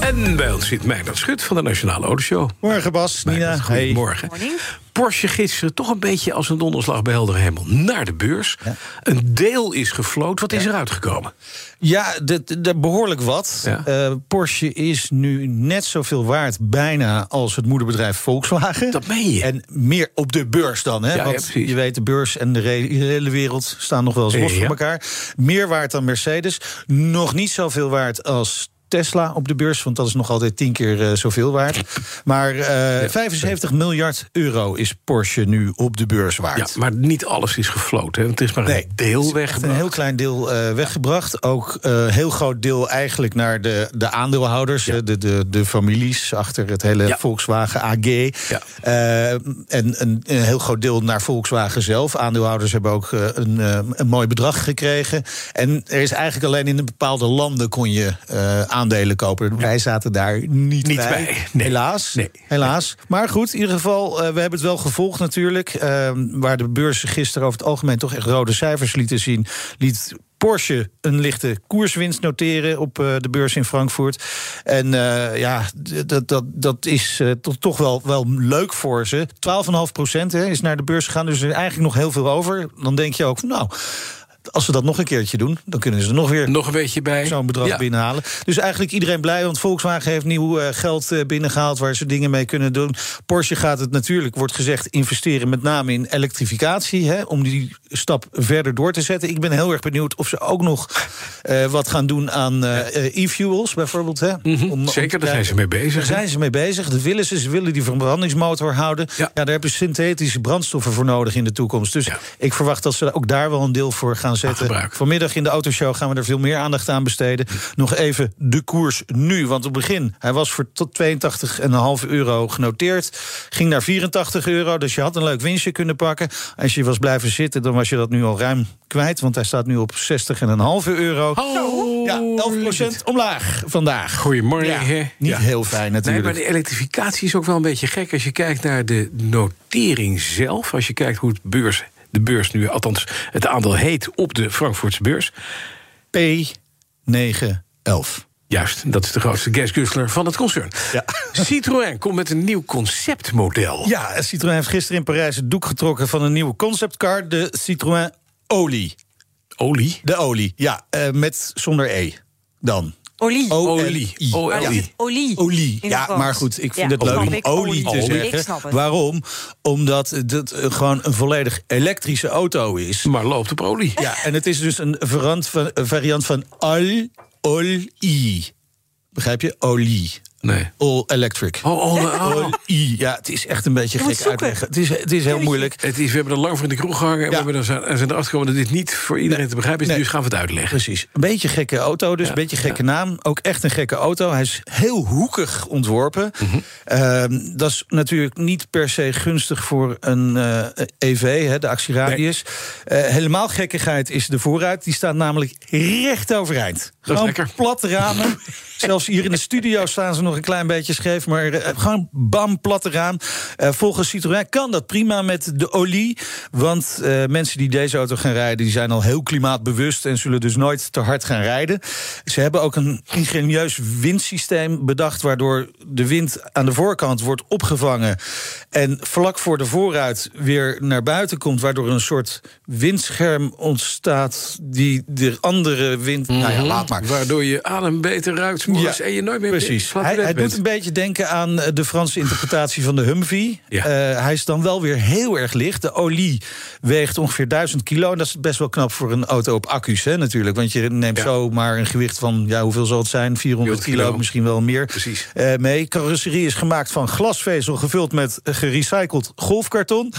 En bij ons zit Meijnerd Schut van de Nationale Autoshow. Morgen Bas, Nina. Goedemorgen. Porsche gisteren toch een beetje als een donderslag bij heldere hemel naar de beurs. Een deel is gefloot. Wat is er uitgekomen? Ja, de, de, behoorlijk wat. Ja. Eh, Porsche is nu net zoveel waard bijna als het moederbedrijf Volkswagen. Dat meen je. En meer op de beurs dan. Hè? Want je weet, de beurs en de hele wereld staan nog wel eens los van elkaar. Meer waard dan Mercedes. Nog niet zoveel waard als Tesla op de beurs, want dat is nog altijd tien keer eh, zoveel waard. Maar eh, 75 miljard euro is Porsche nu op de beurs waard. Ja, maar niet alles is gefloten. hè. Het is maar Nee, een deel Echt weg. een heel klein deel eh, weggebracht. Ook een heel groot deel eigenlijk naar de, de aandeelhouders, Ja. eh, de, de, de families achter het hele. Volkswagen AG. Eh, en een, een heel groot deel naar Volkswagen zelf. Aandeelhouders hebben ook eh, een, eh, een mooi bedrag gekregen. En er is eigenlijk alleen in bepaalde landen kon je eh, aandelen kopen. Wij zaten daar niet, Niet bij. bij, nee. Helaas. Nee. Helaas. Maar goed, in ieder geval, eh, we hebben het wel gevolgd natuurlijk. Eh, waar de beurzen gisteren over het algemeen toch echt rode cijfers lieten zien, liet Porsche een lichte koerswinst noteren op eh, de beurs in Frankfurt. En eh, ja, dat, dat, dat is toch, toch wel, wel leuk voor ze. 12,5 procent is naar de beurs gegaan, dus er is eigenlijk nog heel veel over. Dan denk je ook, nou, als ze dat nog een keertje doen, dan kunnen ze er nog weer Nog een beetje bij. zo'n bedrag Ja. binnenhalen. Dus eigenlijk iedereen blij, want Volkswagen heeft nieuw eh, geld eh, binnengehaald waar ze dingen mee kunnen doen. Porsche gaat het natuurlijk, wordt gezegd, investeren met name in elektrificatie, hè, om die stap verder door te zetten. Ik ben heel erg benieuwd of ze ook nog eh, wat gaan doen aan e-fuels, bijvoorbeeld. Hè, om Mhm. Zeker, daar zijn ze mee bezig. Daar zijn ze mee bezig. Dat willen ze. Ze willen die verbrandingsmotor houden. Ja. Ja. daar hebben ze synthetische brandstoffen voor nodig in de toekomst. Dus Ja. ik verwacht dat ze ook daar wel een deel voor gaan zetten. Vanmiddag in de autoshow gaan we er veel meer aandacht aan besteden. Nog even de koers nu. Want op het begin, hij was voor tot 82,5 euro genoteerd. Ging naar 84 euro, dus je had een leuk winstje kunnen pakken. Als je was blijven zitten, dan was je dat nu al ruim kwijt. Want hij staat nu op 60,5 euro. Oh, Ja, 11% omlaag vandaag. Goedemorgen. Ja, niet Ja. heel fijn Nee, natuurlijk. maar de elektrificatie is ook wel een beetje gek als je kijkt naar de notering zelf. Als je kijkt hoe het beurs, de beurs nu, althans het aandeel heet op de Frankfurtse beurs. P911. Juist, dat is de grootste gasguzzler van het concern. Ja. Citroën komt met een nieuw conceptmodel. Ja, Citroën heeft gisteren in Parijs het doek getrokken van een nieuwe conceptcar, de Citroën Olie. Olie. De olie, ja, eh, met zonder E. Dan. Olie. Olie. Olie. Olie. Ja, maar goed, ik vind Ja, het leuk om olie te Ik zeggen. snap het. Waarom? Omdat het eh, gewoon een volledig elektrische auto is. Maar loopt op olie. Ja, en het is dus een variant van, variant van al, olie. Begrijp je? Olie. Nee. All electric. Oh, oh, oh. Olie. Ja, het is echt een beetje gek zoeken. uitleggen. Het is, het is heel moeilijk. Het is, we hebben er lang voor in de kroeg gehangen. En we hebben er zijn, erachter gekomen dat dit niet voor iedereen te begrijpen is. Nee. Dus gaan we het uitleggen. Precies. Een beetje gekke auto, dus Ja, een beetje gekke naam. Ook echt een gekke auto. Hij is heel hoekig ontworpen. Mhm. Ehm, dat is natuurlijk niet per se gunstig voor een eh, EV, hè, de actieradius. Eh, helemaal gekkigheid is de vooruit. Die staat namelijk recht overeind. Gewoon lekker. platte ramen. Zelfs hier in de studio staan ze nog een klein beetje scheef. Maar eh, gewoon bam, platte raam. Eh, volgens Citroën kan dat prima met de olie. Want eh, mensen die deze auto gaan rijden... die zijn al heel klimaatbewust... en zullen dus nooit te hard gaan rijden. Ze hebben ook een ingenieus windsysteem bedacht... waardoor de wind aan de voorkant wordt opgevangen... en vlak voor de vooruit weer naar buiten komt... waardoor een soort windscherm ontstaat... die de andere wind... Nou ja, laat maar. Waardoor je adem beter ruikt Ja, en je nooit meer Precies. Hij, bent. doet een beetje denken aan eh, de Franse interpretatie van de Humvee. Ja. Eh, hij is dan wel weer heel erg licht. De olie weegt ongeveer 1000 kilo. En dat is best wel knap voor een auto op accu's, hè, natuurlijk. Want je neemt Ja. zo maar een gewicht van, ja, hoeveel zal het zijn? 400 kilo, kilo. misschien wel meer. Precies. eh, mee. Carrosserie is gemaakt van glasvezel gevuld met gerecycled golfkarton.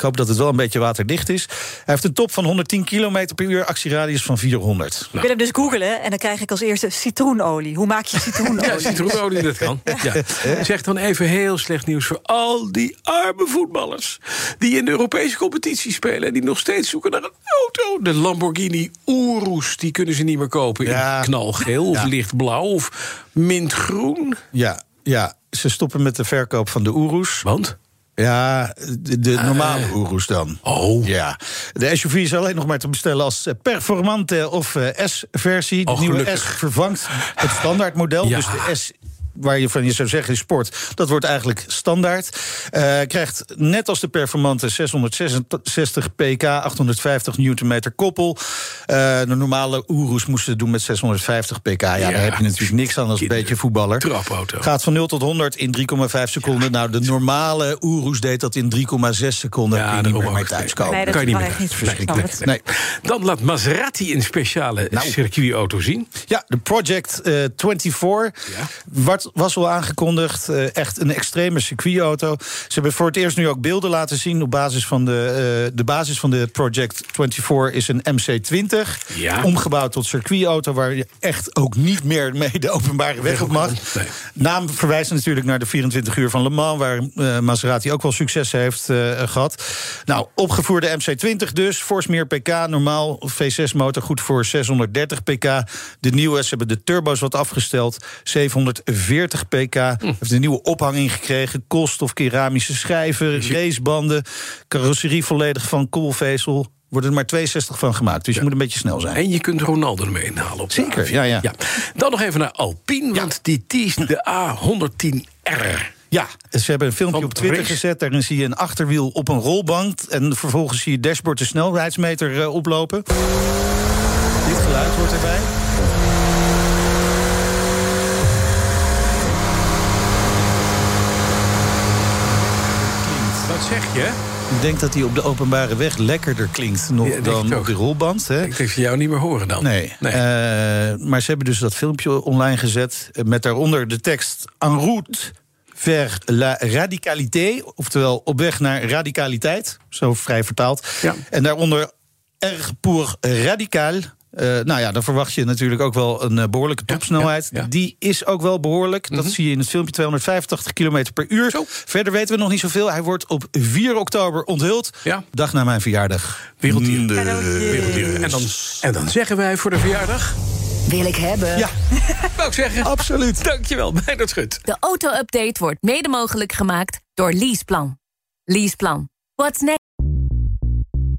Ik hoop dat het wel een beetje waterdicht is. Hij heeft een top van 110 km per uur, actieradius van 400. Ik wil hem dus googelen en dan krijg ik als eerste citroenolie. Hoe maak je citroenolie? Ja, citroenolie, dat kan. Ja. Zeg dan even heel slecht nieuws voor al die arme voetballers... die in de Europese competitie spelen... en die nog steeds zoeken naar een auto. De Lamborghini Urus, die kunnen ze niet meer kopen... Ja. in knalgeel of Ja. lichtblauw of mintgroen. Ja, ja, ze stoppen met de verkoop van de Urus. Want? Ja, de, de normale Urus dan. Oh. Ja. De SUV is alleen nog maar te bestellen als Performante of eh, S-versie. De Oh, nieuwe. S vervangt het standaardmodel. Ja. Dus de S waar je van je zou zeggen is sport, dat wordt eigenlijk standaard. Eh, krijgt net als de Performante 666 pk, 850 newtonmeter koppel. Eh, de normale Urus moesten het doen met 650 pk. Ja, daar heb je natuurlijk niks aan als een beetje voetballer. Trapauto. Gaat van 0 tot 100 in 3,5 seconden. Nou, de normale Urus deed dat in 3,6 seconden. Ja, kun je niet meer mee ook. thuiskomen. Nee, dat kan je niet meer niet verschrikkelijk. Nee, Nee. Dan laat Maserati een speciale Nou. circuitauto zien. Ja, de Project eh 24 Ja. Wat was al aangekondigd. eh, echt een extreme circuitauto. Ze hebben voor het eerst nu ook beelden laten zien. Op basis van de, eh, de basis van de Project 24 is een MC20. Ja. Omgebouwd tot circuitauto. Waar je echt ook niet meer mee de openbare weg op mag. Nee. Naam verwijst natuurlijk naar de 24 uur van Le Mans, waar eh, Maserati ook wel succes heeft eh, gehad. Nou, opgevoerde MC20 dus, force meer pk, normaal V6-motor, goed voor 630 pk. De nieuwe, ze hebben de turbo's wat afgesteld, 740 pk. Heeft een nieuwe ophanging gekregen, koolstof, keramische schijven, racebanden, carrosserie volledig van koolvezel. Wordt er maar 62 van gemaakt, dus je moet een beetje snel zijn. En je kunt Ronaldo ermee inhalen. Op Zeker, A4. ja, ja. Dan nog even naar Alpine, want die teest de A110R. Ja, ze hebben een filmpje Van op Twitter gezet. Daarin zie je een achterwiel op een rolbank. En vervolgens zie je dashboard de snelheidsmeter eh, oplopen. Dit geluid hoort erbij. Klinkt. Wat zeg je? Ik denk dat hij op de openbare weg lekkerder klinkt nog Ja, dan op de rolband. Hè? Ik denk ze jou niet meer horen dan. Nee. nee. Eh, maar ze hebben dus dat filmpje online gezet. Met daaronder de tekst en route vers la radicalité. Oftewel op weg naar radicaliteit. Zo vrij vertaald. Ja. En daaronder erg pour radicaal. Eh, nou ja, dan verwacht je natuurlijk ook wel een eh, behoorlijke topsnelheid. ja, ja. Die is ook wel behoorlijk. Dat zie je in het filmpje 285 km per uur. Zo. Verder weten we nog niet zoveel. Hij wordt op 4 oktober onthuld. Ja. Dag na mijn verjaardag. Werelddieren. En dan, en dan zeggen wij voor de verjaardag... Wil ik hebben. Ja, Wou ik zeggen, absoluut. dankjewel, Meijnerd Schut. De auto-update wordt mede mogelijk gemaakt door Leaseplan. Leaseplan. What's next?